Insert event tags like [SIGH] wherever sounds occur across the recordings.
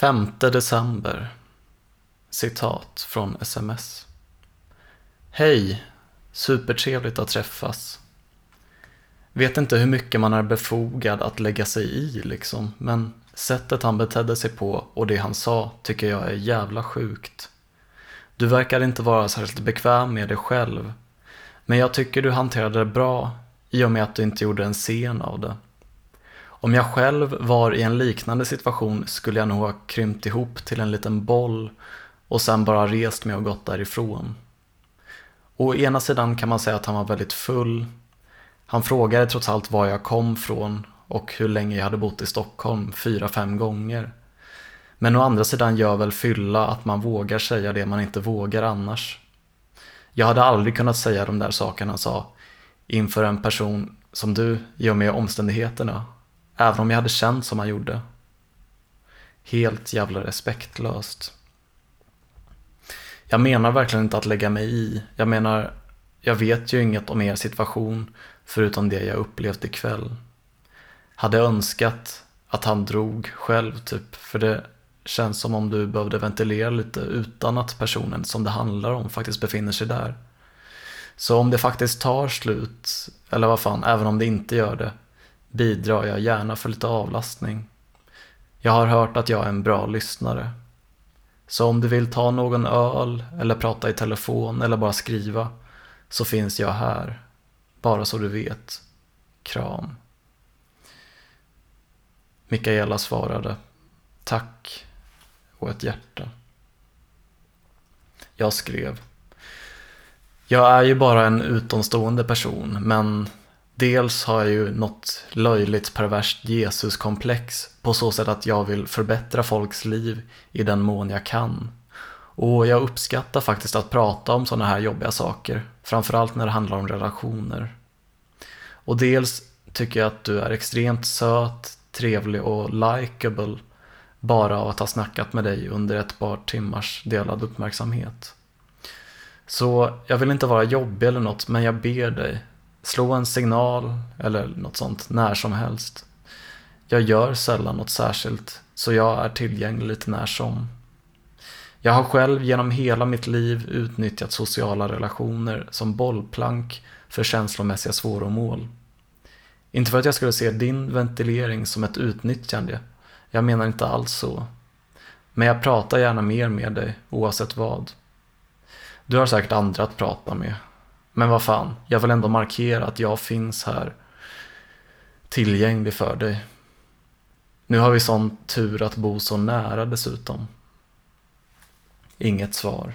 5 december. Citat från sms. Hej! Supertrevligt att träffas. Vet inte hur mycket man är befogad att lägga sig i liksom, men sättet han betedde sig på och det han sa tycker jag är jävla sjukt. Du verkar inte vara särskilt bekväm med dig själv, men jag tycker du hanterade det bra i och med att du inte gjorde en scen av det. Om jag själv var i en liknande situation skulle jag nog ha krympt ihop till en liten boll och sen bara rest mig och gått därifrån. Å ena sidan kan man säga att han var väldigt full. Han frågade trots allt var jag kom från och hur länge jag hade bott i Stockholm, fyra, fem gånger. Men å andra sidan gör väl fylla att man vågar säga det man inte vågar annars. Jag hade aldrig kunnat säga de där sakerna han sa inför en person som du i och med omständigheterna Även om jag hade känt som han gjorde. Helt jävla respektlöst. Jag menar verkligen inte att lägga mig i. Jag menar, jag vet ju inget om er situation förutom det jag upplevt ikväll. Hade önskat att han drog själv typ, för det känns som om du behövde ventilera lite utan att personen som det handlar om faktiskt befinner sig där. Så om det faktiskt tar slut, eller vad fan, även om det inte gör det, bidrar jag gärna för lite avlastning. Jag har hört att jag är en bra lyssnare. Så om du vill ta någon öl eller prata i telefon eller bara skriva så finns jag här. Bara så du vet. Kram. Mikaela svarade Tack och ett hjärta. Jag skrev Jag är ju bara en utomstående person men Dels har jag ju något löjligt perverst Jesuskomplex på så sätt att jag vill förbättra folks liv i den mån jag kan. Och jag uppskattar faktiskt att prata om sådana här jobbiga saker, framförallt när det handlar om relationer. Och dels tycker jag att du är extremt söt, trevlig och likable bara av att ha snackat med dig under ett par timmars delad uppmärksamhet. Så jag vill inte vara jobbig eller något, men jag ber dig, slå en signal eller något sånt när som helst. Jag gör sällan något särskilt, så jag är tillgänglig lite när som. Jag har själv genom hela mitt liv utnyttjat sociala relationer som bollplank för känslomässiga svåromål. Inte för att jag skulle se din ventilering som ett utnyttjande. Jag menar inte alls så. Men jag pratar gärna mer med dig, oavsett vad. Du har säkert andra att prata med, men vad fan, jag vill ändå markera att jag finns här tillgänglig för dig. Nu har vi sån tur att bo så nära dessutom. Inget svar.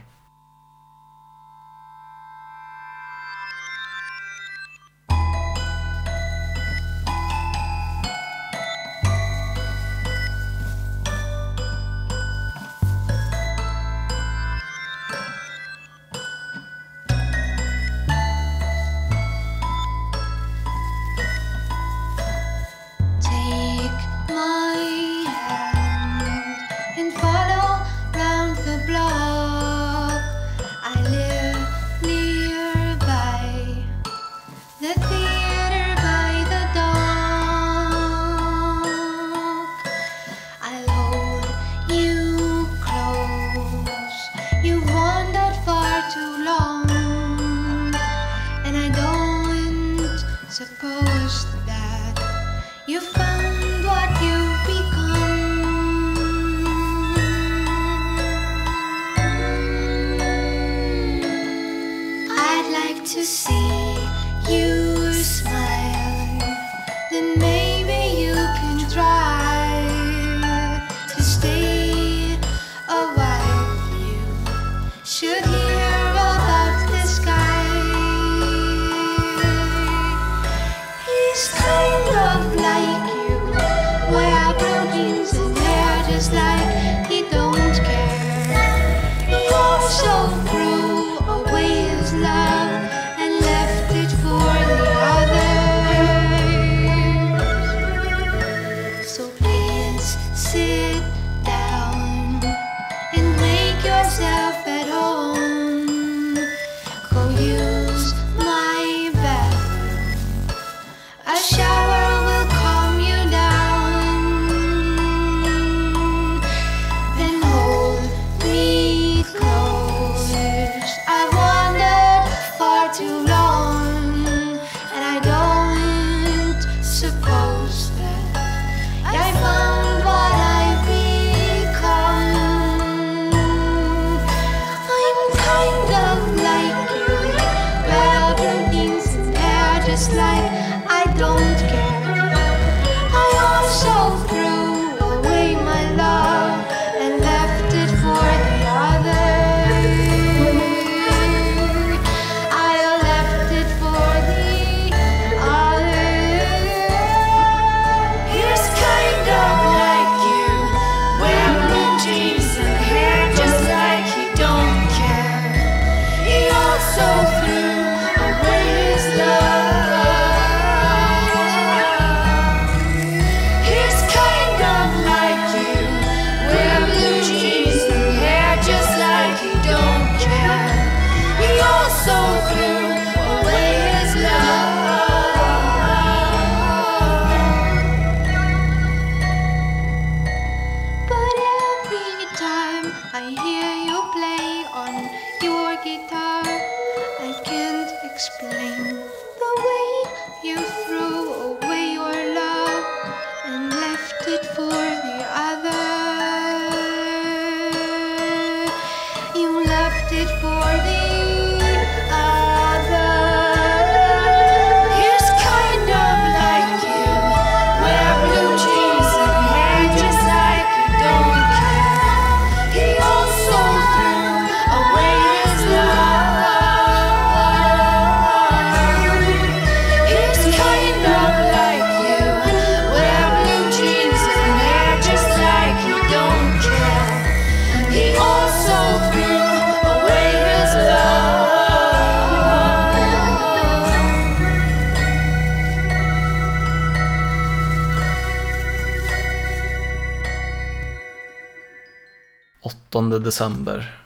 December.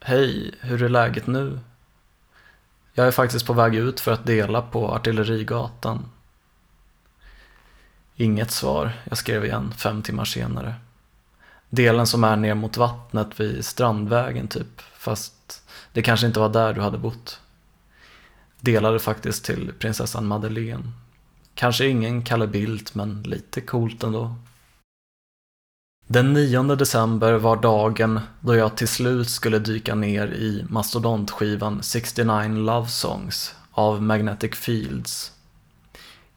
Hej, hur är läget nu? Jag är faktiskt på väg ut för att dela på Artillerigatan. Inget svar, jag skrev igen fem timmar senare. Delen som är ner mot vattnet vid Strandvägen typ, fast det kanske inte var där du hade bott. Delade faktiskt till prinsessan Madeleine. Kanske ingen Kalle Bildt, men lite coolt ändå. Den 9 december var dagen då jag till slut skulle dyka ner i mastodontskivan 69 Love Songs av Magnetic Fields.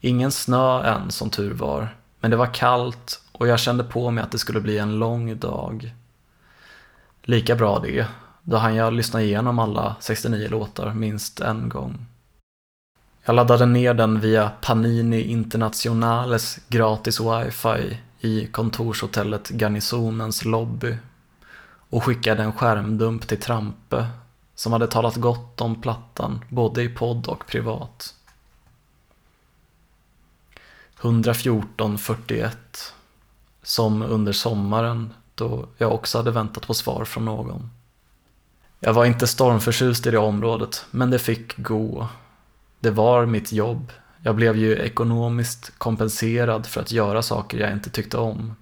Ingen snö än som tur var, men det var kallt och jag kände på mig att det skulle bli en lång dag. Lika bra det, då hann jag lyssna igenom alla 69 låtar minst en gång. Jag laddade ner den via Panini Internationales gratis wifi i kontorshotellet Garnisonens lobby och skickade en skärmdump till Trampe som hade talat gott om plattan både i podd och privat. 114.41 som under sommaren då jag också hade väntat på svar från någon. Jag var inte stormförtjust i det området, men det fick gå. Det var mitt jobb. Jag blev ju ekonomiskt kompenserad för att göra saker jag inte tyckte om.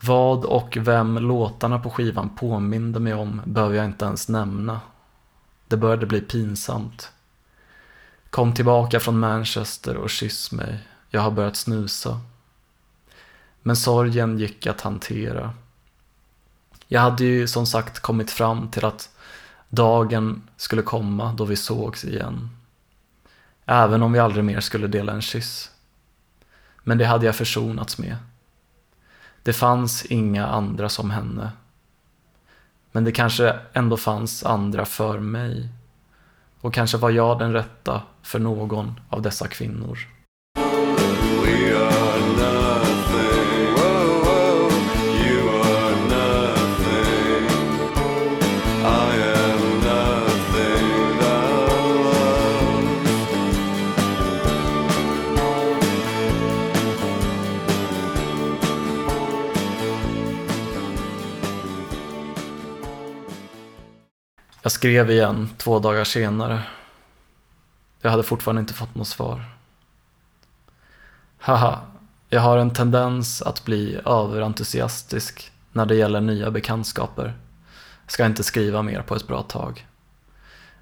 Vad och vem låtarna på skivan påminde mig om behöver jag inte ens nämna. Det började bli pinsamt. Kom tillbaka från Manchester och kyss mig. Jag har börjat snusa. Men sorgen gick att hantera. Jag hade ju som sagt kommit fram till att dagen skulle komma då vi sågs igen. Även om vi aldrig mer skulle dela en kyss. Men det hade jag försonats med. Det fanns inga andra som henne. Men det kanske ändå fanns andra för mig. Och kanske var jag den rätta för någon av dessa kvinnor. Jag skrev igen två dagar senare. Jag hade fortfarande inte fått något svar. Haha, jag har en tendens att bli överentusiastisk när det gäller nya bekantskaper. Ska inte skriva mer på ett bra tag.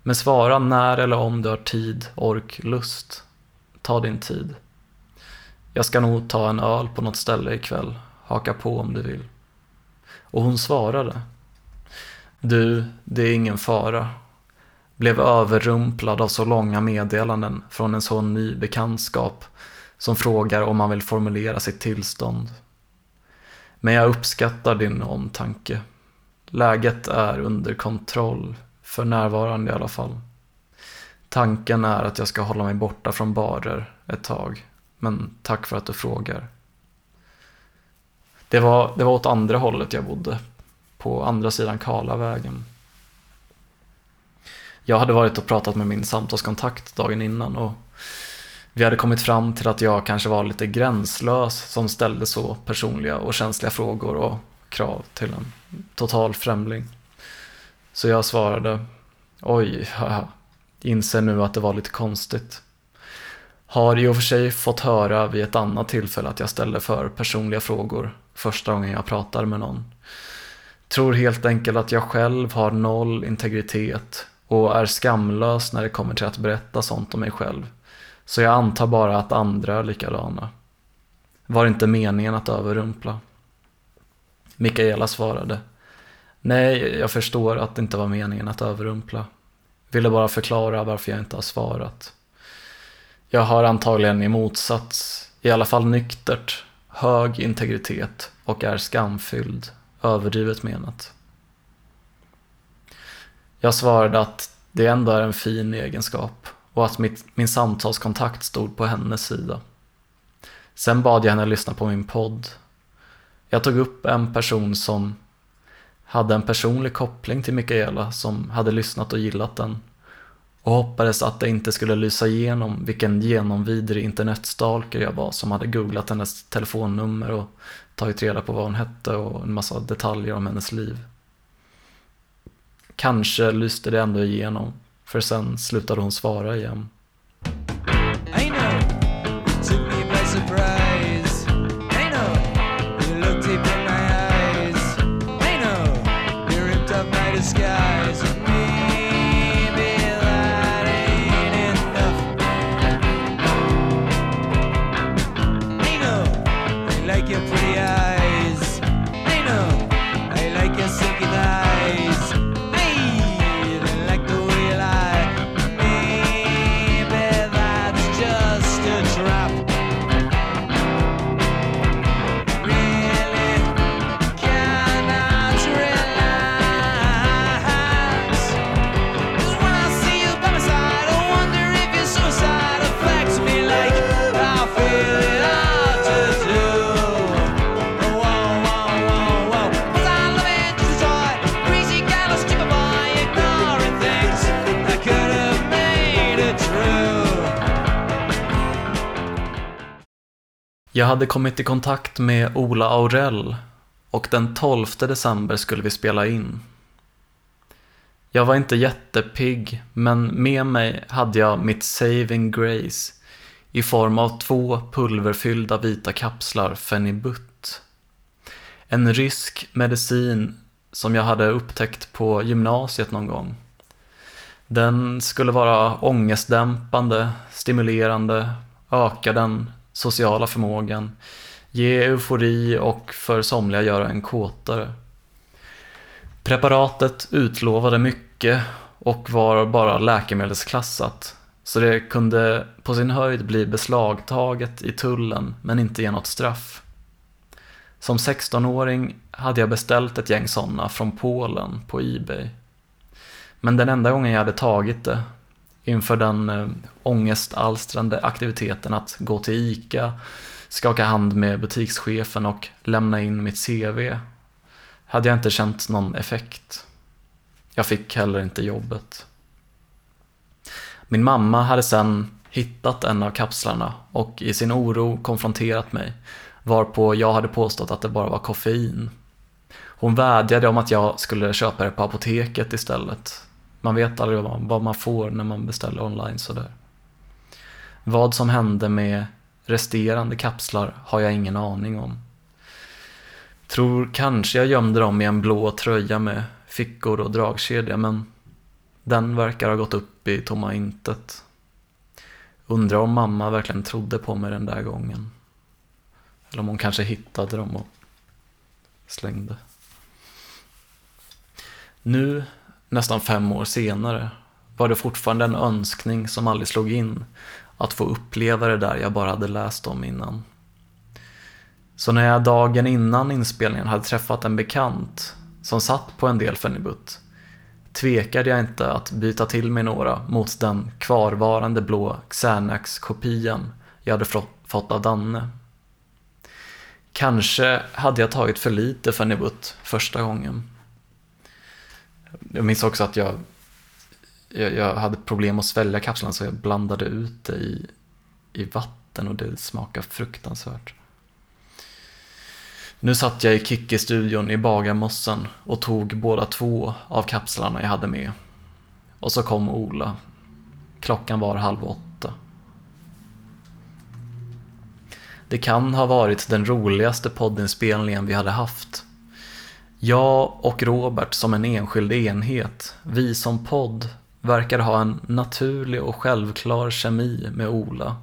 Men svara när eller om du har tid, ork, lust. Ta din tid. Jag ska nog ta en öl på något ställe ikväll. Haka på om du vill. Och hon svarade. Du, det är ingen fara. Blev överrumplad av så långa meddelanden från en så ny bekantskap som frågar om man vill formulera sitt tillstånd. Men jag uppskattar din omtanke. Läget är under kontroll, för närvarande i alla fall. Tanken är att jag ska hålla mig borta från barer ett tag, men tack för att du frågar. Det var, det var åt andra hållet jag bodde, på andra sidan Karlavägen. Jag hade varit och pratat med min samtalskontakt dagen innan och vi hade kommit fram till att jag kanske var lite gränslös som ställde så personliga och känsliga frågor och krav till en total främling. Så jag svarade, oj, haha, inser nu att det var lite konstigt. Har i och för sig fått höra vid ett annat tillfälle att jag ställer för personliga frågor första gången jag pratar med någon. Tror helt enkelt att jag själv har noll integritet och är skamlös när det kommer till att berätta sånt om mig själv. Så jag antar bara att andra är likadana. Var inte meningen att överrumpla? Mikaela svarade. Nej, jag förstår att det inte var meningen att överrumpla. Ville bara förklara varför jag inte har svarat. Jag har antagligen i motsats, i alla fall nyktert, hög integritet och är skamfylld, överdrivet menat. Jag svarade att det ändå är en fin egenskap och att mitt, min samtalskontakt stod på hennes sida. Sen bad jag henne lyssna på min podd. Jag tog upp en person som hade en personlig koppling till Mikaela som hade lyssnat och gillat den och hoppades att det inte skulle lysa igenom vilken genomvidrig internetstalker jag var som hade googlat hennes telefonnummer och tagit reda på vad hon hette och en massa detaljer om hennes liv. Kanske lyste det ändå igenom, för sen slutade hon svara igen. Jag hade kommit i kontakt med Ola Aurell och den 12 december skulle vi spela in. Jag var inte jättepigg, men med mig hade jag mitt saving grace i form av två pulverfyllda vita kapslar Fenibut. En rysk medicin som jag hade upptäckt på gymnasiet någon gång. Den skulle vara ångestdämpande, stimulerande, öka den sociala förmågan, ge eufori och för somliga göra en kåtare. Preparatet utlovade mycket och var bara läkemedelsklassat, så det kunde på sin höjd bli beslagtaget i tullen men inte ge något straff. Som 16-åring hade jag beställt ett gäng sådana från Polen på Ebay. Men den enda gången jag hade tagit det, inför den eh, ångestalstrande aktiviteten att gå till ICA, skaka hand med butikschefen och lämna in mitt CV, hade jag inte känt någon effekt. Jag fick heller inte jobbet. Min mamma hade sen hittat en av kapslarna och i sin oro konfronterat mig, varpå jag hade påstått att det bara var koffein. Hon vädjade om att jag skulle köpa det på apoteket istället. Man vet aldrig vad vad man får när man beställer online sådär. Vad som hände med resterande kapslar har jag ingen aning om. Tror kanske jag gömde dem i en blå tröja med fickor och dragkedja men den verkar ha gått upp i tomma intet. Undrar om mamma verkligen trodde på mig den där gången. Eller om hon kanske hittade dem och slängde. Nu, nästan fem år senare, var det fortfarande en önskning som aldrig slog in att få uppleva det där jag bara hade läst om innan. Så när jag dagen innan inspelningen hade träffat en bekant som satt på en del Fenibut tvekade jag inte att byta till mig några mot den kvarvarande blå Xanax-kopian jag hade fått- av Danne. Kanske hade jag tagit för lite Fenibut första gången. Jag minns också att jag, jag, jag hade problem att svälja kapslarna så jag blandade ut det i, i vatten och det smakade fruktansvärt. Nu satt jag i Kicki-studion i Bagarmossen och tog båda två av kapslarna jag hade med. Och så kom Ola. Klockan var halv åtta. Det kan ha varit den roligaste poddinspelningen vi hade haft. Jag och Robert som en enskild enhet, vi som podd, verkar ha en naturlig och självklar kemi med Ola.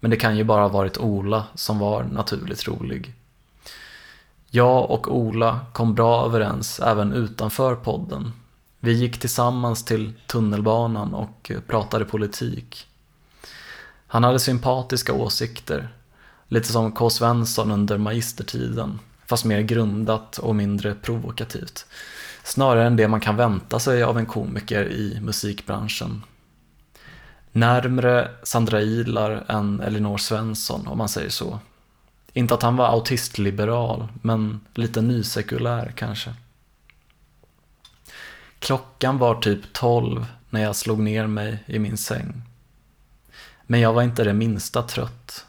Men det kan ju bara ha varit Ola som var naturligt rolig. Jag och Ola kom bra överens även utanför podden. Vi gick tillsammans till tunnelbanan och pratade politik. Han hade sympatiska åsikter, lite som K. Svensson under magistertiden, fast mer grundat och mindre provokativt. Snarare än det man kan vänta sig av en komiker i musikbranschen. Närmre Sandra Ilar än Elinor Svensson, om man säger så. Inte att han var autistliberal, men lite nysekulär kanske. Klockan var typ 12 när jag slog ner mig i min säng. Men jag var inte det minsta trött.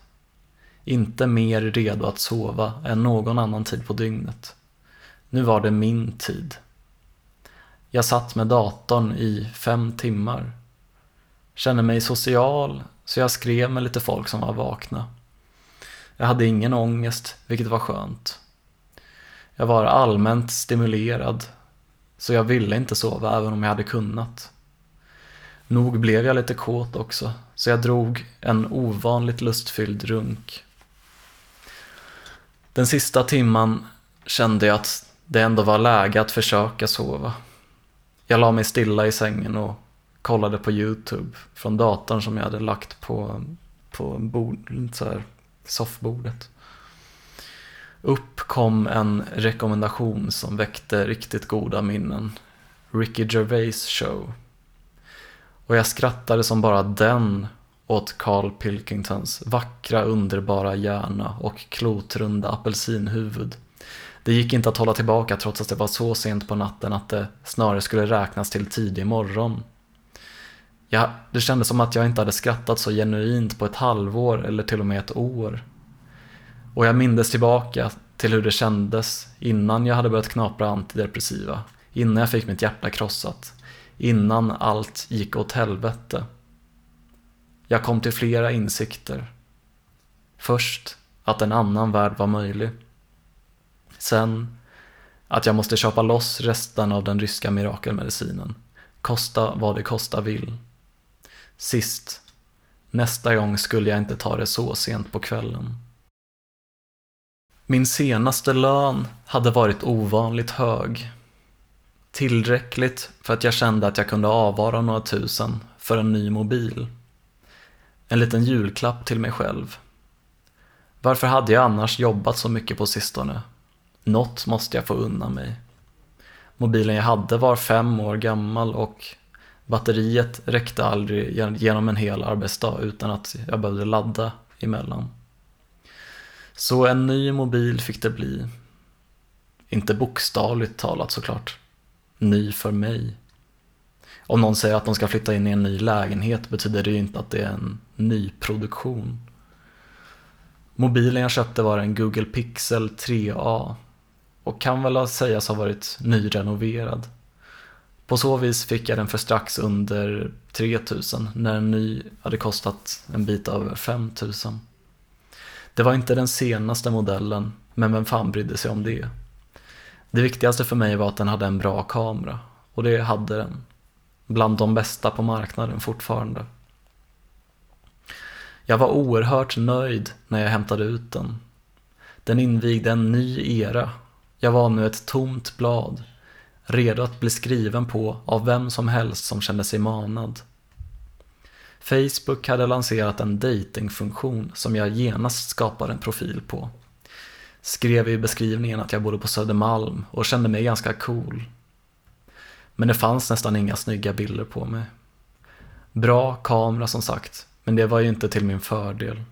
Inte mer redo att sova än någon annan tid på dygnet. Nu var det min tid. Jag satt med datorn i fem timmar. Kände mig social, så jag skrev med lite folk som var vakna. Jag hade ingen ångest, vilket var skönt. Jag var allmänt stimulerad, så jag ville inte sova även om jag hade kunnat. Nog blev jag lite kåt också, så jag drog en ovanligt lustfylld runk. Den sista timman kände jag att det ändå var läge att försöka sova. Jag la mig stilla i sängen och kollade på YouTube från datorn som jag hade lagt på, på bord, så här, soffbordet. Upp kom en rekommendation som väckte riktigt goda minnen. Ricky Gervais show. Och jag skrattade som bara den åt Carl Pilkingtons vackra underbara hjärna och klotrunda apelsinhuvud. Det gick inte att hålla tillbaka trots att det var så sent på natten att det snarare skulle räknas till tidig morgon. Ja, det kändes som att jag inte hade skrattat så genuint på ett halvår eller till och med ett år. Och jag mindes tillbaka till hur det kändes innan jag hade börjat knapra antidepressiva, innan jag fick mitt hjärta krossat, innan allt gick åt helvete. Jag kom till flera insikter. Först att en annan värld var möjlig. Sen att jag måste köpa loss resten av den ryska mirakelmedicinen. Kosta vad det kosta vill. Sist, nästa gång skulle jag inte ta det så sent på kvällen. Min senaste lön hade varit ovanligt hög. Tillräckligt för att jag kände att jag kunde avvara några tusen för en ny mobil. En liten julklapp till mig själv. Varför hade jag annars jobbat så mycket på sistone? Något måste jag få unna mig. Mobilen jag hade var fem år gammal och batteriet räckte aldrig genom en hel arbetsdag utan att jag behövde ladda emellan. Så en ny mobil fick det bli. Inte bokstavligt talat såklart. Ny för mig. Om någon säger att de ska flytta in i en ny lägenhet betyder det ju inte att det är en ny produktion. Mobilen jag köpte var en Google Pixel 3A och kan väl sägas ha varit nyrenoverad. På så vis fick jag den för strax under 3000 när en ny hade kostat en bit över 5000. Det var inte den senaste modellen, men vem fan brydde sig om det? Det viktigaste för mig var att den hade en bra kamera, och det hade den. Bland de bästa på marknaden fortfarande. Jag var oerhört nöjd när jag hämtade ut den. Den invigde en ny era. Jag var nu ett tomt blad, redo att bli skriven på av vem som helst som kände sig manad. Facebook hade lanserat en datingfunktion som jag genast skapade en profil på. Skrev i beskrivningen att jag bodde på Södermalm och kände mig ganska cool. Men det fanns nästan inga snygga bilder på mig. Bra kamera som sagt, men det var ju inte till min fördel.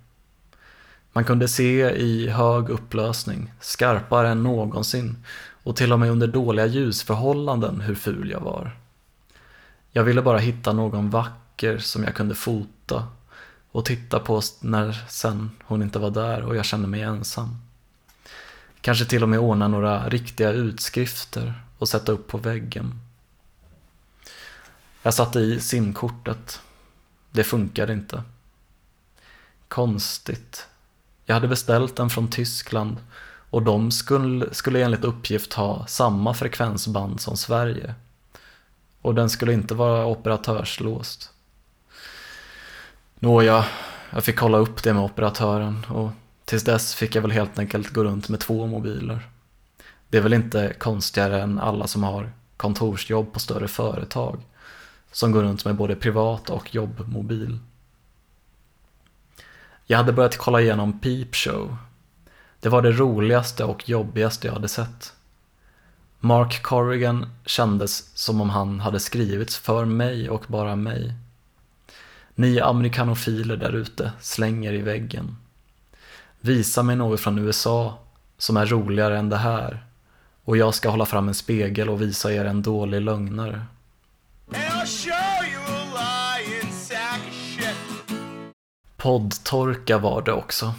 Man kunde se i hög upplösning, skarpare än någonsin och till och med under dåliga ljusförhållanden hur ful jag var. Jag ville bara hitta någon vacker som jag kunde fota och titta på när sen hon inte var där och jag kände mig ensam. Kanske till och med ordna några riktiga utskrifter och sätta upp på väggen. Jag satte i simkortet. Det funkade inte. Konstigt. Jag hade beställt den från Tyskland och de skulle, skulle enligt uppgift ha samma frekvensband som Sverige. Och den skulle inte vara operatörslåst. Nåja, jag fick kolla upp det med operatören och tills dess fick jag väl helt enkelt gå runt med två mobiler. Det är väl inte konstigare än alla som har kontorsjobb på större företag som går runt med både privat och jobbmobil. Jag hade börjat kolla igenom Peep Show. Det var det roligaste och jobbigaste jag hade sett. Mark Corrigan kändes som om han hade skrivits för mig och bara mig. Ni amerikanofiler där ute slänger i väggen. Visa mig något från USA som är roligare än det här och jag ska hålla fram en spegel och visa er en dålig lögnare. Poddtorka var det också.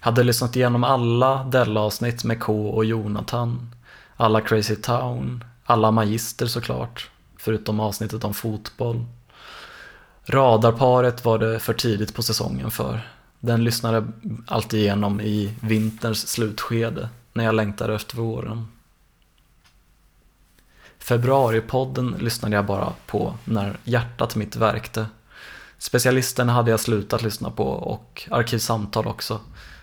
Hade lyssnat igenom alla Della-avsnitt med K och Jonathan, alla Crazy Town, alla Magister såklart, förutom avsnittet om fotboll. Radarparet var det för tidigt på säsongen för. Den lyssnade alltid igenom i vinterns slutskede, när jag längtade efter våren. Februaripodden lyssnade jag bara på när hjärtat mitt värkte. Specialisten hade jag slutat lyssna på och Arkivsamtal också.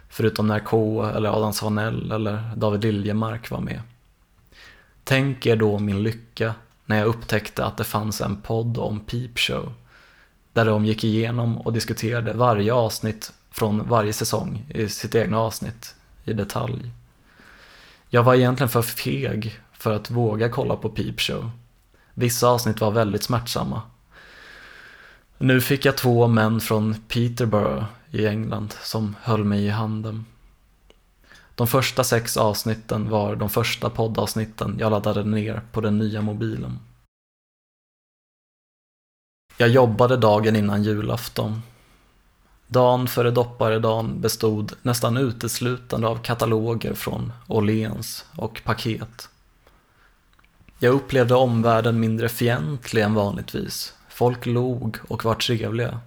Förutom när K eller Adam Svanell eller David Liljemark var med. Tänk er då min lycka när jag upptäckte att det fanns en podd om Peep Show. Där de gick igenom och diskuterade varje avsnitt från varje säsong i sitt egna avsnitt i detalj. Jag var egentligen för feg för att våga kolla på Peep Show. Vissa avsnitt var väldigt smärtsamma. Nu fick jag två män från Peterborough i England som höll mig i handen. De första sex avsnitten var de första poddavsnitten jag laddade ner på den nya mobilen. Jag jobbade dagen innan julafton. Dagen före dopparedagen bestod nästan uteslutande av kataloger från Åhléns och paket. Jag upplevde omvärlden mindre fientlig än vanligtvis. Folk log och var trevliga.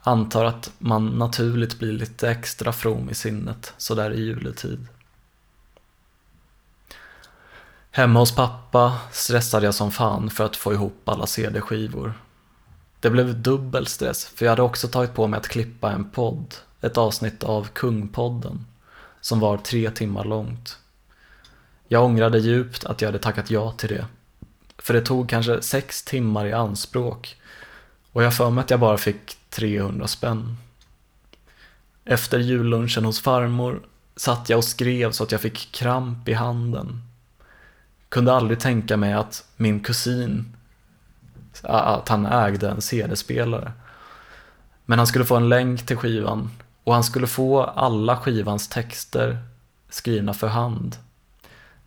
Antar att man naturligt blir lite extra from i sinnet sådär i juletid. Hemma hos pappa stressade jag som fan för att få ihop alla CD-skivor. Det blev dubbel stress för jag hade också tagit på mig att klippa en podd, ett avsnitt av Kungpodden, som var tre timmar långt. Jag ångrade djupt att jag hade tackat ja till det. För det tog kanske sex timmar i anspråk och jag för mig att jag bara fick 300 spänn. Efter jullunchen hos farmor satt jag och skrev så att jag fick kramp i handen. Kunde aldrig tänka mig att min kusin, att han ägde en CD-spelare. Men han skulle få en länk till skivan och han skulle få alla skivans texter skrivna för hand.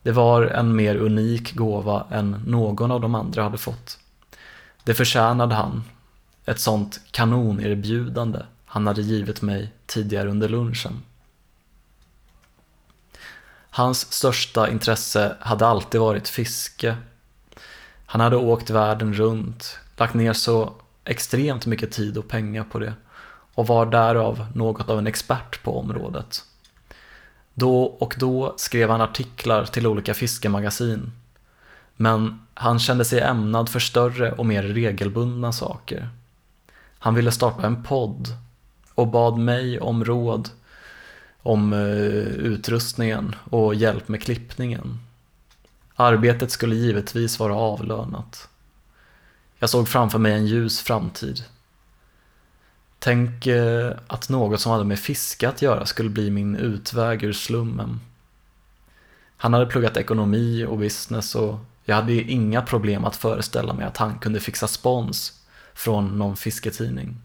Det var en mer unik gåva än någon av de andra hade fått. Det förtjänade han, ett sånt kanonerbjudande han hade givit mig tidigare under lunchen. Hans största intresse hade alltid varit fiske. Han hade åkt världen runt, lagt ner så extremt mycket tid och pengar på det och var därav något av en expert på området. Då och då skrev han artiklar till olika fiskemagasin. Men han kände sig ämnad för större och mer regelbundna saker. Han ville starta en podd och bad mig om råd om eh, utrustningen och hjälp med klippningen. Arbetet skulle givetvis vara avlönat. Jag såg framför mig en ljus framtid. Tänk eh, att något som hade med fiske att göra skulle bli min utväg ur slummen. Han hade pluggat ekonomi och business och jag hade inga problem att föreställa mig att han kunde fixa spons från någon fisketidning.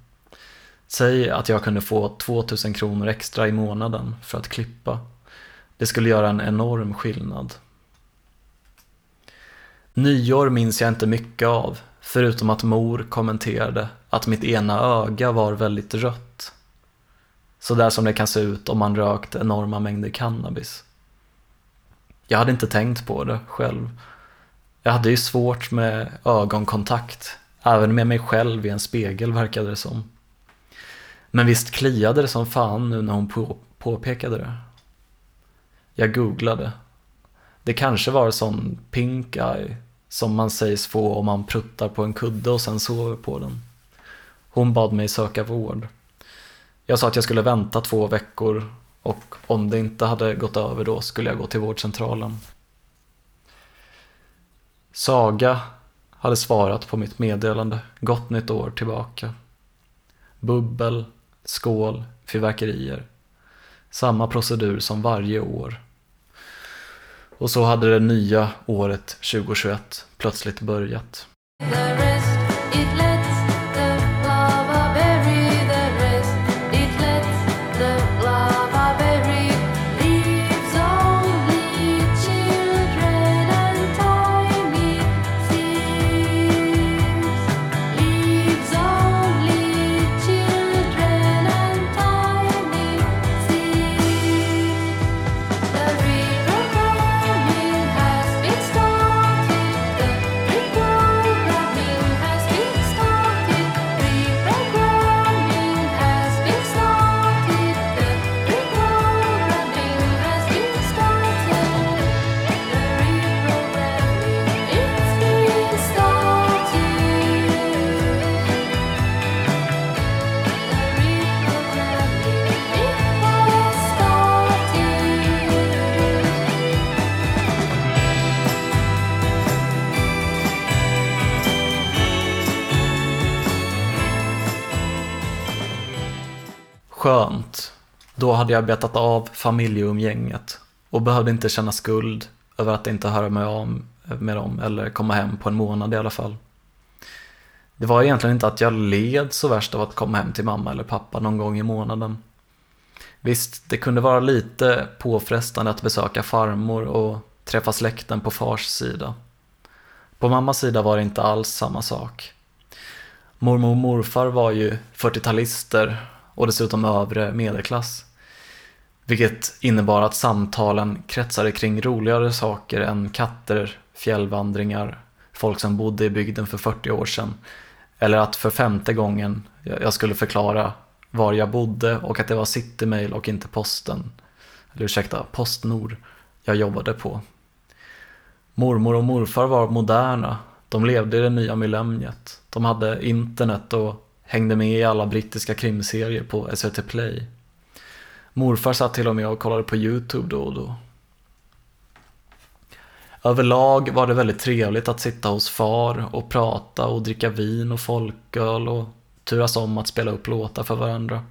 Säg att jag kunde få 2000 kronor extra i månaden för att klippa. Det skulle göra en enorm skillnad. Nyår minns jag inte mycket av, förutom att mor kommenterade att mitt ena öga var väldigt rött. Så där som det kan se ut om man rökt enorma mängder cannabis. Jag hade inte tänkt på det själv. Jag hade ju svårt med ögonkontakt, även med mig själv i en spegel verkade det som. Men visst kliade det som fan nu när hon på, påpekade det. Jag googlade. Det kanske var sån pink eye som man sägs få om man pruttar på en kudde och sen sover på den. Hon bad mig söka vård. Jag sa att jag skulle vänta två veckor och om det inte hade gått över då skulle jag gå till vårdcentralen. Saga hade svarat på mitt meddelande, gott nytt år tillbaka. Bubbel, skål, fyrverkerier. Samma procedur som varje år. Och så hade det nya året 2021 plötsligt börjat. Hade jag betat av familjeumgänget och behövde inte känna skuld över att inte höra mig av med dem eller komma hem på en månad i alla fall. Det var egentligen inte att jag led så värst av att komma hem till mamma eller pappa någon gång i månaden. Visst, det kunde vara lite påfrestande att besöka farmor och träffa släkten på fars sida. På mammas sida var det inte alls samma sak. Mormor och morfar var ju 40-talister och dessutom övre medelklass. Vilket innebar att samtalen kretsade kring roligare saker än katter, fjällvandringar, folk som bodde i bygden för 40 år sedan. Eller att för femte gången jag skulle förklara var jag bodde och att det var Citymail och inte posten, eller ursäkta, Postnord jag jobbade på. Mormor och morfar var moderna, de levde i det nya millenniet. De hade internet och hängde med i alla brittiska krimserier på SVT Play. Morfar satt till och med och kollade på YouTube då och då. Överlag var det väldigt trevligt att sitta hos far och prata och dricka vin och folköl och turas om att spela upp låtar för varandra.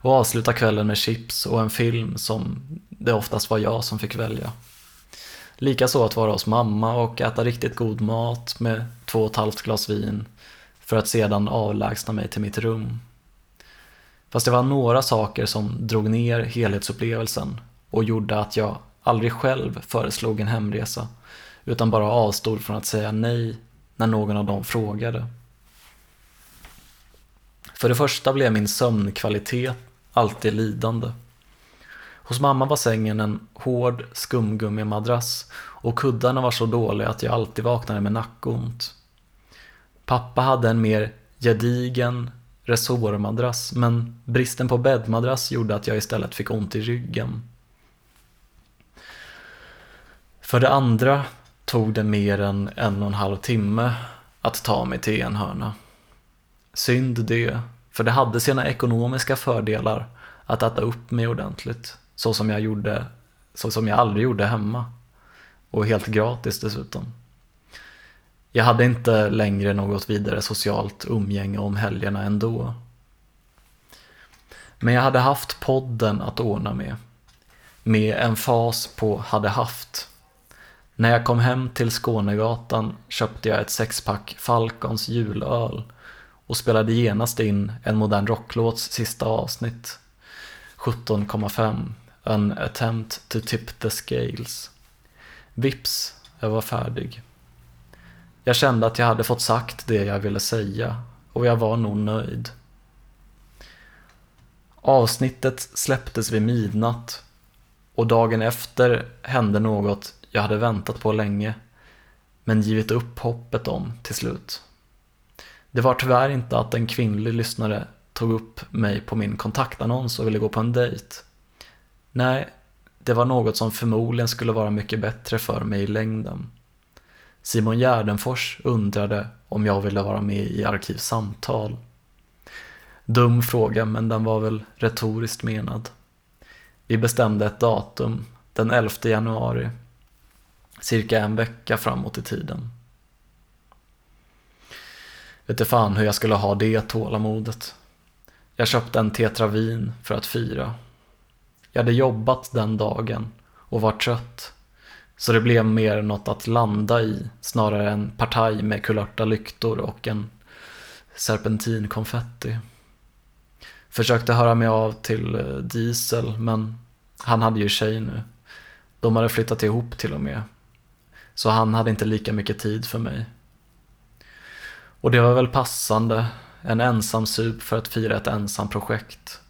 Och avsluta kvällen med chips och en film som det oftast var jag som fick välja. Likaså att vara hos mamma och äta riktigt god mat med två och ett halvt glas vin för att sedan avlägsna mig till mitt rum. Fast det var några saker som drog ner helhetsupplevelsen och gjorde att jag aldrig själv föreslog en hemresa utan bara avstod från att säga nej när någon av dem frågade. För det första blev min sömnkvalitet alltid lidande. Hos mamma var sängen en hård skumgummimadrass och kuddarna var så dåliga att jag alltid vaknade med nackont. Pappa hade en mer gedigen resårmadrass men bristen på bäddmadrass gjorde att jag istället fick ont i ryggen. För det andra tog det mer än en och en halv timme att ta mig till Enhörna. Synd det, för det hade sina ekonomiska fördelar att äta upp mig ordentligt, så som jag gjorde, så som jag aldrig gjorde hemma. Och helt gratis dessutom. Jag hade inte längre något vidare socialt umgänge om helgerna ändå. Men jag hade haft podden att ordna med. Med en fas på hade haft. När jag kom hem till Skånegatan köpte jag ett sexpack Falcons julöl och spelade genast in en modern rocklåts sista avsnitt. 17,5 An attempt to tip the scales. Vips, jag var färdig. Jag kände att jag hade fått sagt det jag ville säga och jag var nog nöjd. Avsnittet släpptes vid midnatt och dagen efter hände något jag hade väntat på länge men givit upp hoppet om till slut. Det var tyvärr inte att en kvinnlig lyssnare tog upp mig på min kontaktannons och ville gå på en dejt. Nej, det var något som förmodligen skulle vara mycket bättre för mig i längden. Simon Gärdenfors undrade om jag ville vara med i Arkivsamtal. Dum fråga, men den var väl retoriskt menad. Vi bestämde ett datum, den 11 januari, cirka en vecka framåt i tiden. Vet fan hur jag skulle ha det tålamodet. Jag köpte en tetravin för att fira. Jag hade jobbat den dagen och var trött. Så det blev mer något att landa i snarare än partaj med kulörta lyktor och en serpentinkonfetti. Försökte höra mig av till eh, Diesel men han hade ju tjej nu. De hade flyttat ihop till och med. Så han hade inte lika mycket tid för mig. Och det var väl passande, en ensam sup för att fira ett ensam projekt.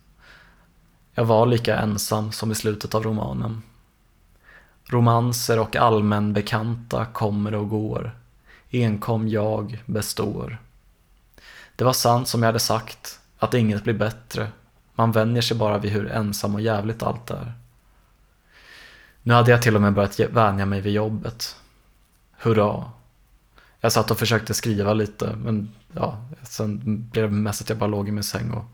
Jag var lika ensam som i slutet av romanen. Romanser och allmän bekanta kommer och går. Enkom jag består. Det var sant som jag hade sagt, att inget blir bättre. Man vänjer sig bara vid hur ensam och jävligt allt är. Nu hade jag till och med börjat vänja mig vid jobbet. Hurra. Jag satt och försökte skriva lite, men ja, sen blev det mest att jag bara låg i min säng och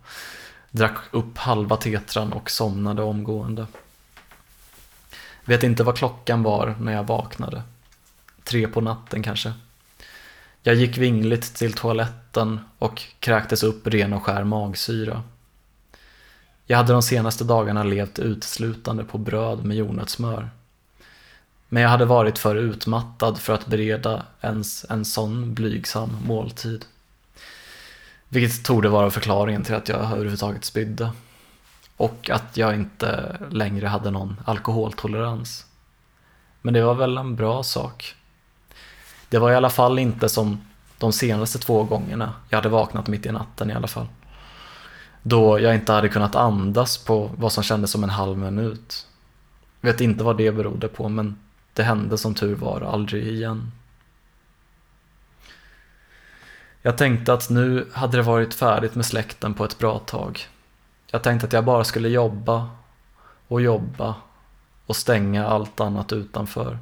drack upp halva tetran och somnade omgående. Vet inte vad klockan var när jag vaknade. Tre på natten kanske. Jag gick vingligt till toaletten och kräktes upp ren och skär magsyra. Jag hade de senaste dagarna levt uteslutande på bröd med jordnötssmör. Men jag hade varit för utmattad för att bereda ens en sån blygsam måltid. Vilket torde vara förklaringen till att jag överhuvudtaget spydde. Och att jag inte längre hade någon alkoholtolerans. Men det var väl en bra sak. Det var i alla fall inte som de senaste två gångerna jag hade vaknat mitt i natten i alla fall. Då jag inte hade kunnat andas på vad som kändes som en halv minut. Vet inte vad det berodde på men det hände som tur var aldrig igen. Jag tänkte att nu hade det varit färdigt med släkten på ett bra tag. Jag tänkte att jag bara skulle jobba och jobba och stänga allt annat utanför.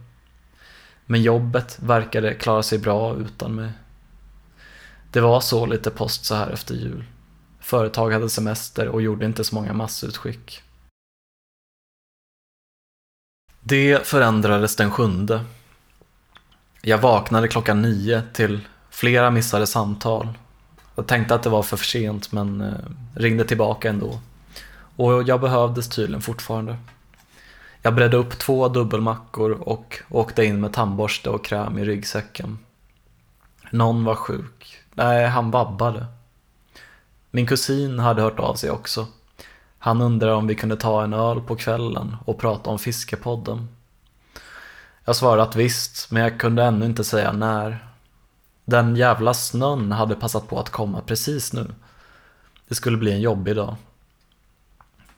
Men jobbet verkade klara sig bra utan mig. Det var så lite post så här efter jul. Företag hade semester och gjorde inte så många massutskick. Det förändrades den sjunde. Jag vaknade klockan nio till flera missade samtal. Jag tänkte att det var för sent men eh, ringde tillbaka ändå. Och jag behövdes tydligen fortfarande. Jag bredde upp två dubbelmackor och åkte in med tandborste och kräm i ryggsäcken. Någon var sjuk. Nej, han vabbade. Min kusin hade hört av sig också. Han undrade om vi kunde ta en öl på kvällen och prata om Fiskepodden. Jag svarade att visst, men jag kunde ännu inte säga när. Den jävla snön hade passat på att komma precis nu. Det skulle bli en jobbig dag.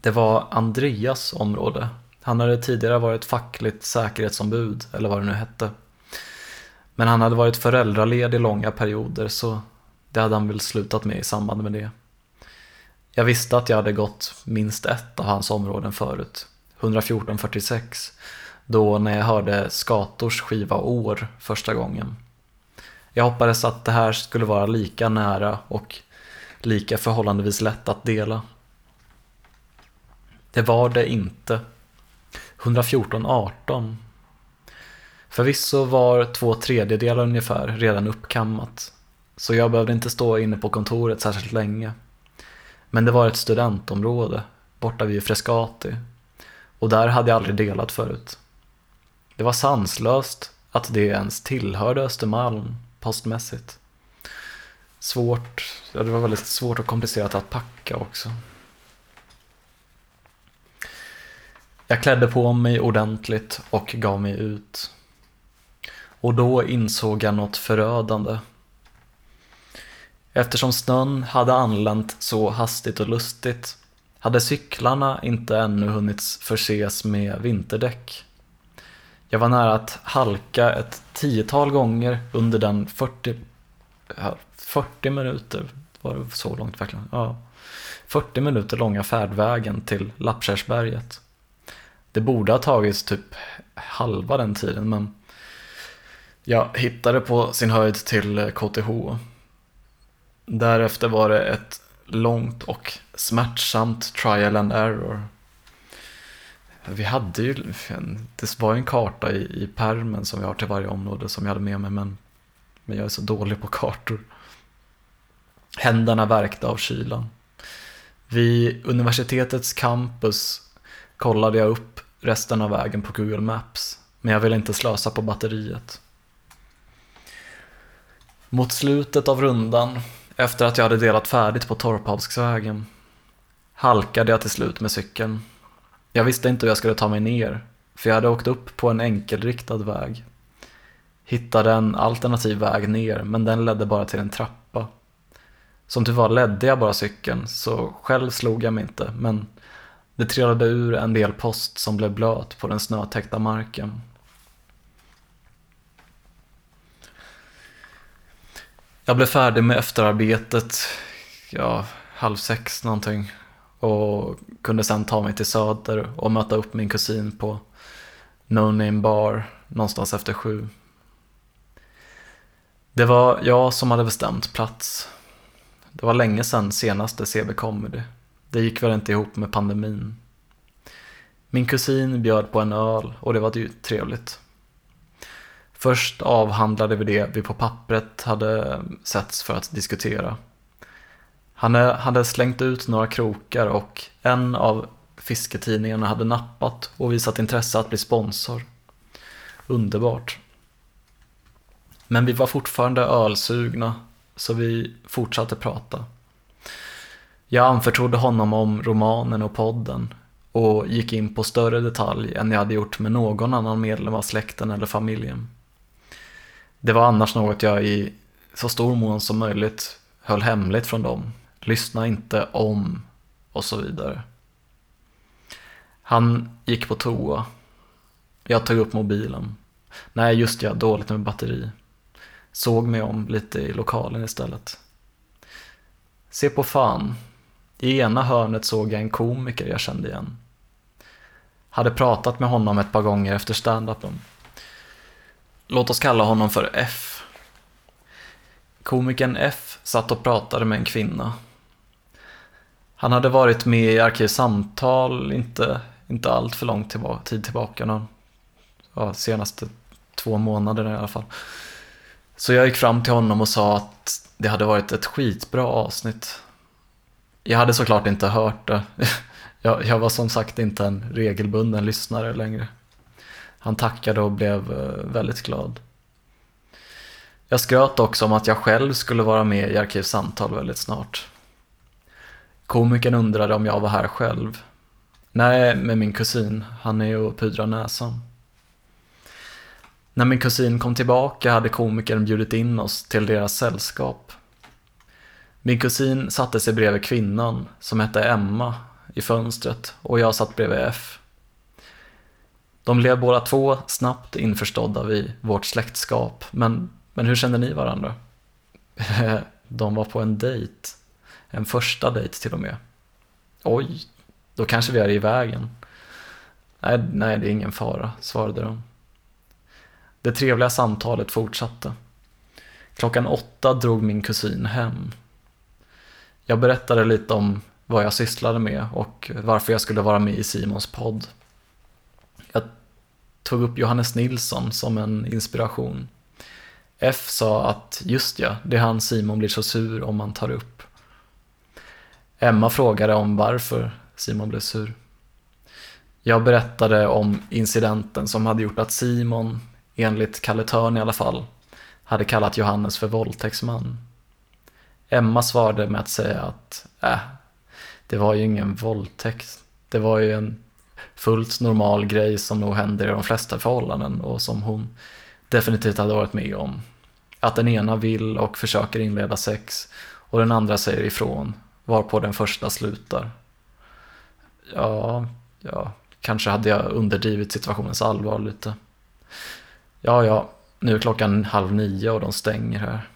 Det var Andreas område. Han hade tidigare varit fackligt säkerhetsombud, eller vad det nu hette. Men han hade varit föräldraledig långa perioder, så det hade han väl slutat med i samband med det. Jag visste att jag hade gått minst ett av hans områden förut, 11446, då när jag hörde Skators skiva År första gången. Jag hoppades att det här skulle vara lika nära och lika förhållandevis lätt att dela. Det var det inte. 114.18. Förvisso var två tredjedelar ungefär redan uppkammat, så jag behövde inte stå inne på kontoret särskilt länge. Men det var ett studentområde, borta vid Frescati, och där hade jag aldrig delat förut. Det var sanslöst att det ens tillhörde Östermalm postmässigt. Svårt, ja det var väldigt svårt och komplicerat att packa också. Jag klädde på mig ordentligt och gav mig ut. Och då insåg jag något förödande. Eftersom snön hade anlänt så hastigt och lustigt hade cyklarna inte ännu hunnit förses med vinterdäck. Jag var nära att halka ett tiotal gånger under den 40, 40 minuter, var det så långt verkligen? Ja. 40 minuter långa färdvägen till Lappkärrsberget. Det borde ha tagits typ halva den tiden men jag hittade på sin höjd till KTH. Därefter var det ett långt och smärtsamt trial and error. Vi hade ju, en, det var ju en karta i, i permen som vi har till varje område som jag hade med mig men, men jag är så dålig på kartor. Händerna värkte av kylan. Vid universitetets campus kollade jag upp resten av vägen på Google Maps, men jag ville inte slösa på batteriet. Mot slutet av rundan, efter att jag hade delat färdigt på Torphavsvägen, halkade jag till slut med cykeln. Jag visste inte hur jag skulle ta mig ner, för jag hade åkt upp på en enkelriktad väg. Hittade en alternativ väg ner, men den ledde bara till en trappa. Som tur var ledde jag bara cykeln, så själv slog jag mig inte, men det trillade ur en del post som blev blöt på den snötäckta marken. Jag blev färdig med efterarbetet, ja, halv sex någonting. Och kunde sen ta mig till Söder och möta upp min kusin på No Name Bar någonstans efter sju. Det var jag som hade bestämt plats. Det var länge sedan senaste CB Comedy. Det gick väl inte ihop med pandemin. Min kusin bjöd på en öl och det var ju trevligt. Först avhandlade vi det vi på pappret hade setts för att diskutera. Han hade slängt ut några krokar och en av fisketidningarna hade nappat och visat intresse att bli sponsor. Underbart. Men vi var fortfarande ölsugna så vi fortsatte prata. Jag anförtrodde honom om romanen och podden och gick in på större detalj än jag hade gjort med någon annan medlem av släkten eller familjen. Det var annars något jag i så stor mån som möjligt höll hemligt från dem. Lyssna inte om och så vidare. Han gick på toa. Jag tog upp mobilen. Nej, just ja, dåligt med batteri. Såg mig om lite i lokalen istället. Se på fan. I ena hörnet såg jag en komiker jag kände igen. Hade pratat med honom ett par gånger efter standupen. Låt oss kalla honom för F. Komikern F satt och pratade med en kvinna. Han hade varit med i Arkivsamtal inte, inte allt för lång tillba tid tillbaka. Någon, ja, senaste två månaderna i alla fall. Så jag gick fram till honom och sa att det hade varit ett skitbra avsnitt. Jag hade såklart inte hört det. [LAUGHS] Jag, jag var som sagt inte en regelbunden lyssnare längre. Han tackade och blev eh, väldigt glad. Jag skröt också om att jag själv skulle vara med i Arkivsamtal väldigt snart. Komikern undrade om jag var här själv. Nej, med min kusin. Han är och pudrar näsan. När min kusin kom tillbaka hade komikern bjudit in oss till deras sällskap. Min kusin satte sig bredvid kvinnan, som hette Emma, i fönstret och jag satt bredvid F. De blev båda två snabbt införstådda vid vårt släktskap, men, men hur kände ni varandra? [LAUGHS] De var på en dejt. En första dejt till och med. Oj, då kanske vi är i vägen. Nej, nej, det är ingen fara, svarade de. Det trevliga samtalet fortsatte. Klockan åtta drog min kusin hem. Jag berättade lite om vad jag sysslade med och varför jag skulle vara med i Simons podd. Jag tog upp Johannes Nilsson som en inspiration. F sa att just ja, det är han Simon blir så sur om man tar upp. Emma frågade om varför Simon blev sur. Jag berättade om incidenten som hade gjort att Simon, enligt Kalle Törn i alla fall, hade kallat Johannes för våldtäktsman. Emma svarade med att säga att äh, det var ju ingen våldtäkt. Det var ju en fullt normal grej som nog händer i de flesta förhållanden och som hon definitivt hade varit med om. Att den ena vill och försöker inleda sex och den andra säger ifrån, varpå den första slutar. Ja, ja, kanske hade jag underdrivit situationens allvar lite. Ja, ja, nu är klockan halv nio och de stänger här.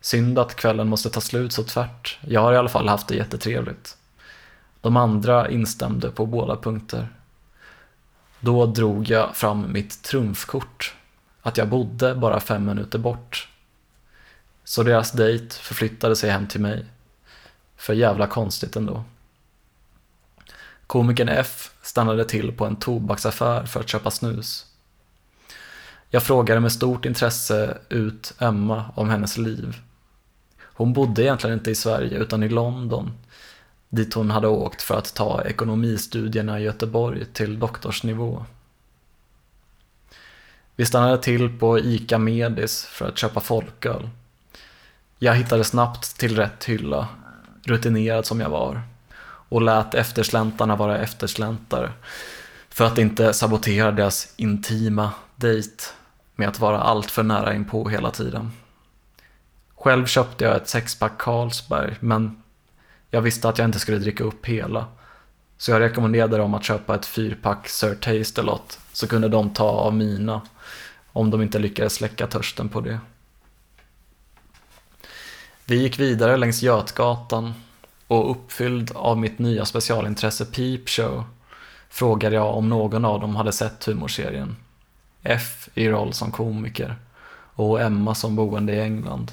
Synd att kvällen måste ta slut så tvärt. Jag har i alla fall haft det jättetrevligt. De andra instämde på båda punkter. Då drog jag fram mitt trumfkort. Att jag bodde bara fem minuter bort. Så deras dejt förflyttade sig hem till mig. För jävla konstigt ändå. Komikern F stannade till på en tobaksaffär för att köpa snus. Jag frågade med stort intresse ut Emma om hennes liv. Hon bodde egentligen inte i Sverige utan i London, dit hon hade åkt för att ta ekonomistudierna i Göteborg till doktorsnivå. Vi stannade till på ICA Medis för att köpa folköl. Jag hittade snabbt till rätt hylla, rutinerad som jag var, och lät eftersläntarna vara eftersläntare för att inte sabotera deras intima dejt med att vara alltför nära inpå hela tiden. Själv köpte jag ett sexpack Carlsberg, men jag visste att jag inte skulle dricka upp hela. Så jag rekommenderade dem att köpa ett fyrpack Sir Taste-A-Lot, så kunde de ta av mina, om de inte lyckades släcka törsten på det. Vi gick vidare längs Götgatan och uppfylld av mitt nya specialintresse Peep Show frågade jag om någon av dem hade sett humorserien. F i roll som komiker och Emma som boende i England.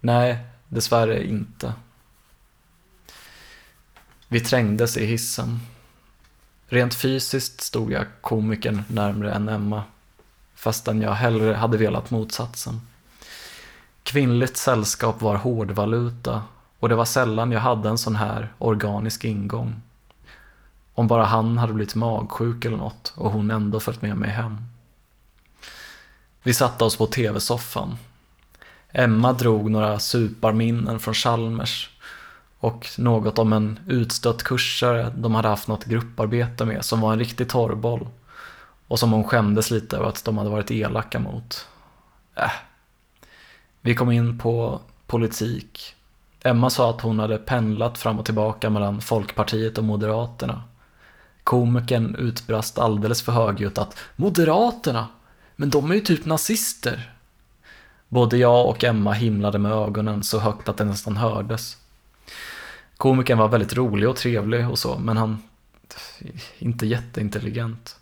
Nej, dessvärre inte. Vi trängdes i hissen. Rent fysiskt stod jag komikern närmre än Emma, fastän jag hellre hade velat motsatsen. Kvinnligt sällskap var hårdvaluta och det var sällan jag hade en sån här organisk ingång. Om bara han hade blivit magsjuk eller något och hon ändå följt med mig hem. Vi satte oss på tv-soffan. Emma drog några suparminnen från Chalmers och något om en utstött kursare de hade haft något grupparbete med som var en riktig torrboll och som hon skämdes lite över att de hade varit elaka mot. Äh. Vi kom in på politik. Emma sa att hon hade pendlat fram och tillbaka mellan Folkpartiet och Moderaterna. Komikern utbrast alldeles för högljutt att Moderaterna? Men de är ju typ nazister. Både jag och Emma himlade med ögonen så högt att det nästan hördes. Komikern var väldigt rolig och trevlig och så, men han inte jätteintelligent.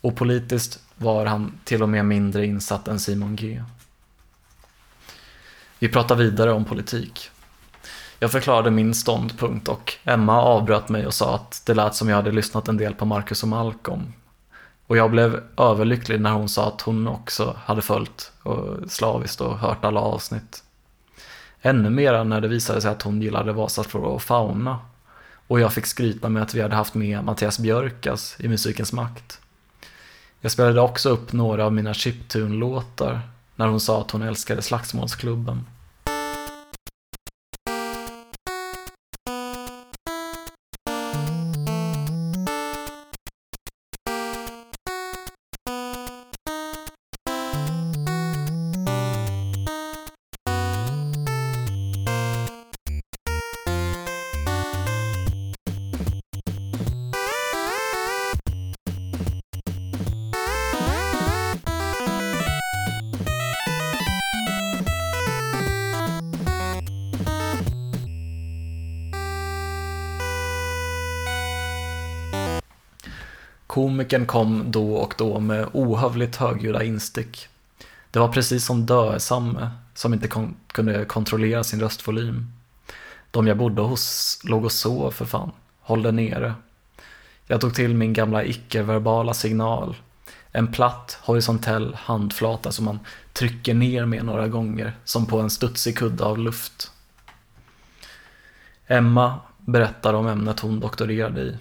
Och politiskt var han till och med mindre insatt än Simon G. Vi pratar vidare om politik. Jag förklarade min ståndpunkt och Emma avbröt mig och sa att det lät som jag hade lyssnat en del på Marcus och Malcolm. Och jag blev överlycklig när hon sa att hon också hade följt och slaviskt och hört alla avsnitt. Ännu mera när det visade sig att hon gillade Vasaflora och Fauna. Och jag fick skryta med att vi hade haft med Mattias Björkas i Musikens makt. Jag spelade också upp några av mina chiptune-låtar när hon sa att hon älskade Slagsmålsklubben. Komikern kom då och då med ohövligt högljudda instick. Det var precis som dösamme som inte kon- kunde kontrollera sin röstvolym. De jag bodde hos låg och sov för fan. Håll det nere. Jag tog till min gamla icke-verbala signal. En platt, horisontell handflata som man trycker ner med några gånger, som på en studsig kudde av luft. Emma berättar om ämnet hon doktorerade i.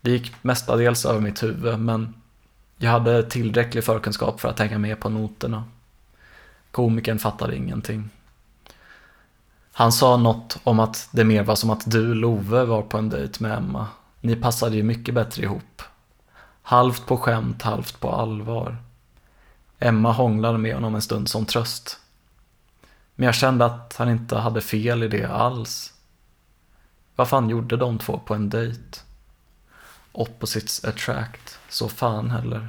Det gick mestadels över mitt huvud, men jag hade tillräcklig förkunskap för att hänga med på noterna. Komikern fattade ingenting. Han sa något om att det mer var som att du, Love, var på en dejt med Emma. Ni passade ju mycket bättre ihop. Halvt på skämt, halvt på allvar. Emma hånglade med honom en stund som tröst. Men jag kände att han inte hade fel i det alls. Vad fan gjorde de två på en dejt? Opposites attract, så fan heller.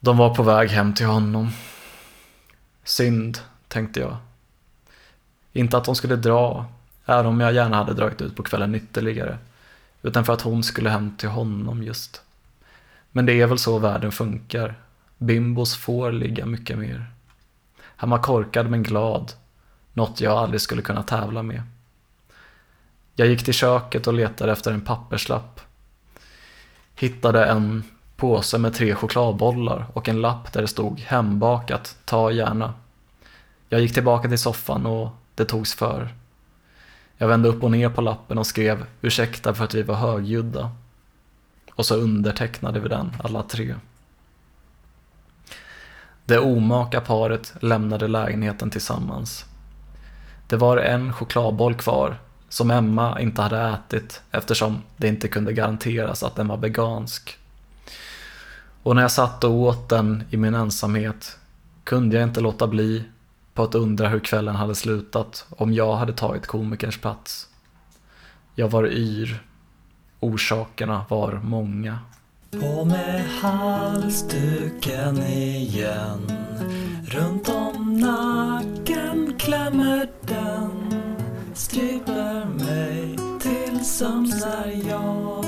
De var på väg hem till honom. Synd, tänkte jag. Inte att de skulle dra, även om jag gärna hade dragit ut på kvällen ytterligare. utan för att hon skulle hem till honom just. Men det är väl så världen funkar. Bimbos får ligga mycket mer. Han var korkad men glad, något jag aldrig skulle kunna tävla med. Jag gick till köket och letade efter en papperslapp. Hittade en påse med tre chokladbollar och en lapp där det stod hembakat, ta gärna. Jag gick tillbaka till soffan och det togs för. Jag vände upp och ner på lappen och skrev ursäkta för att vi var högljudda. Och så undertecknade vi den alla tre. Det omaka paret lämnade lägenheten tillsammans. Det var en chokladboll kvar som Emma inte hade ätit eftersom det inte kunde garanteras att den var vegansk. Och när jag satt och åt den i min ensamhet kunde jag inte låta bli på att undra hur kvällen hade slutat om jag hade tagit komikerns plats. Jag var yr. Orsakerna var många. På med halsduken igen Runt om nacken klämmer till jag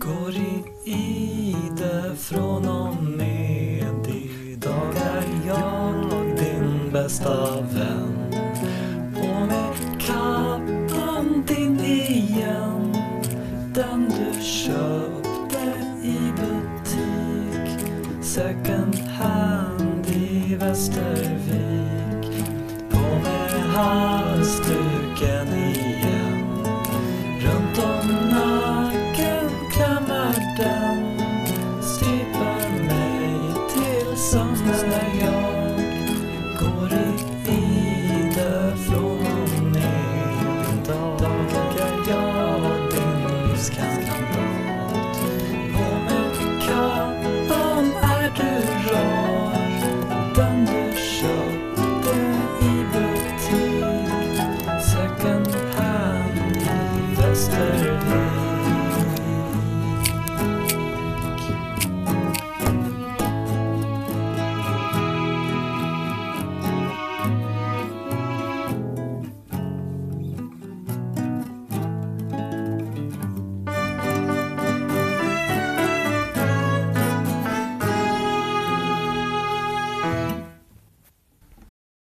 går i ide från och med. Idag är jag din bästa vän. På med kappan din igen. Den du köpte i butik. Second hand i Västervik. På med hand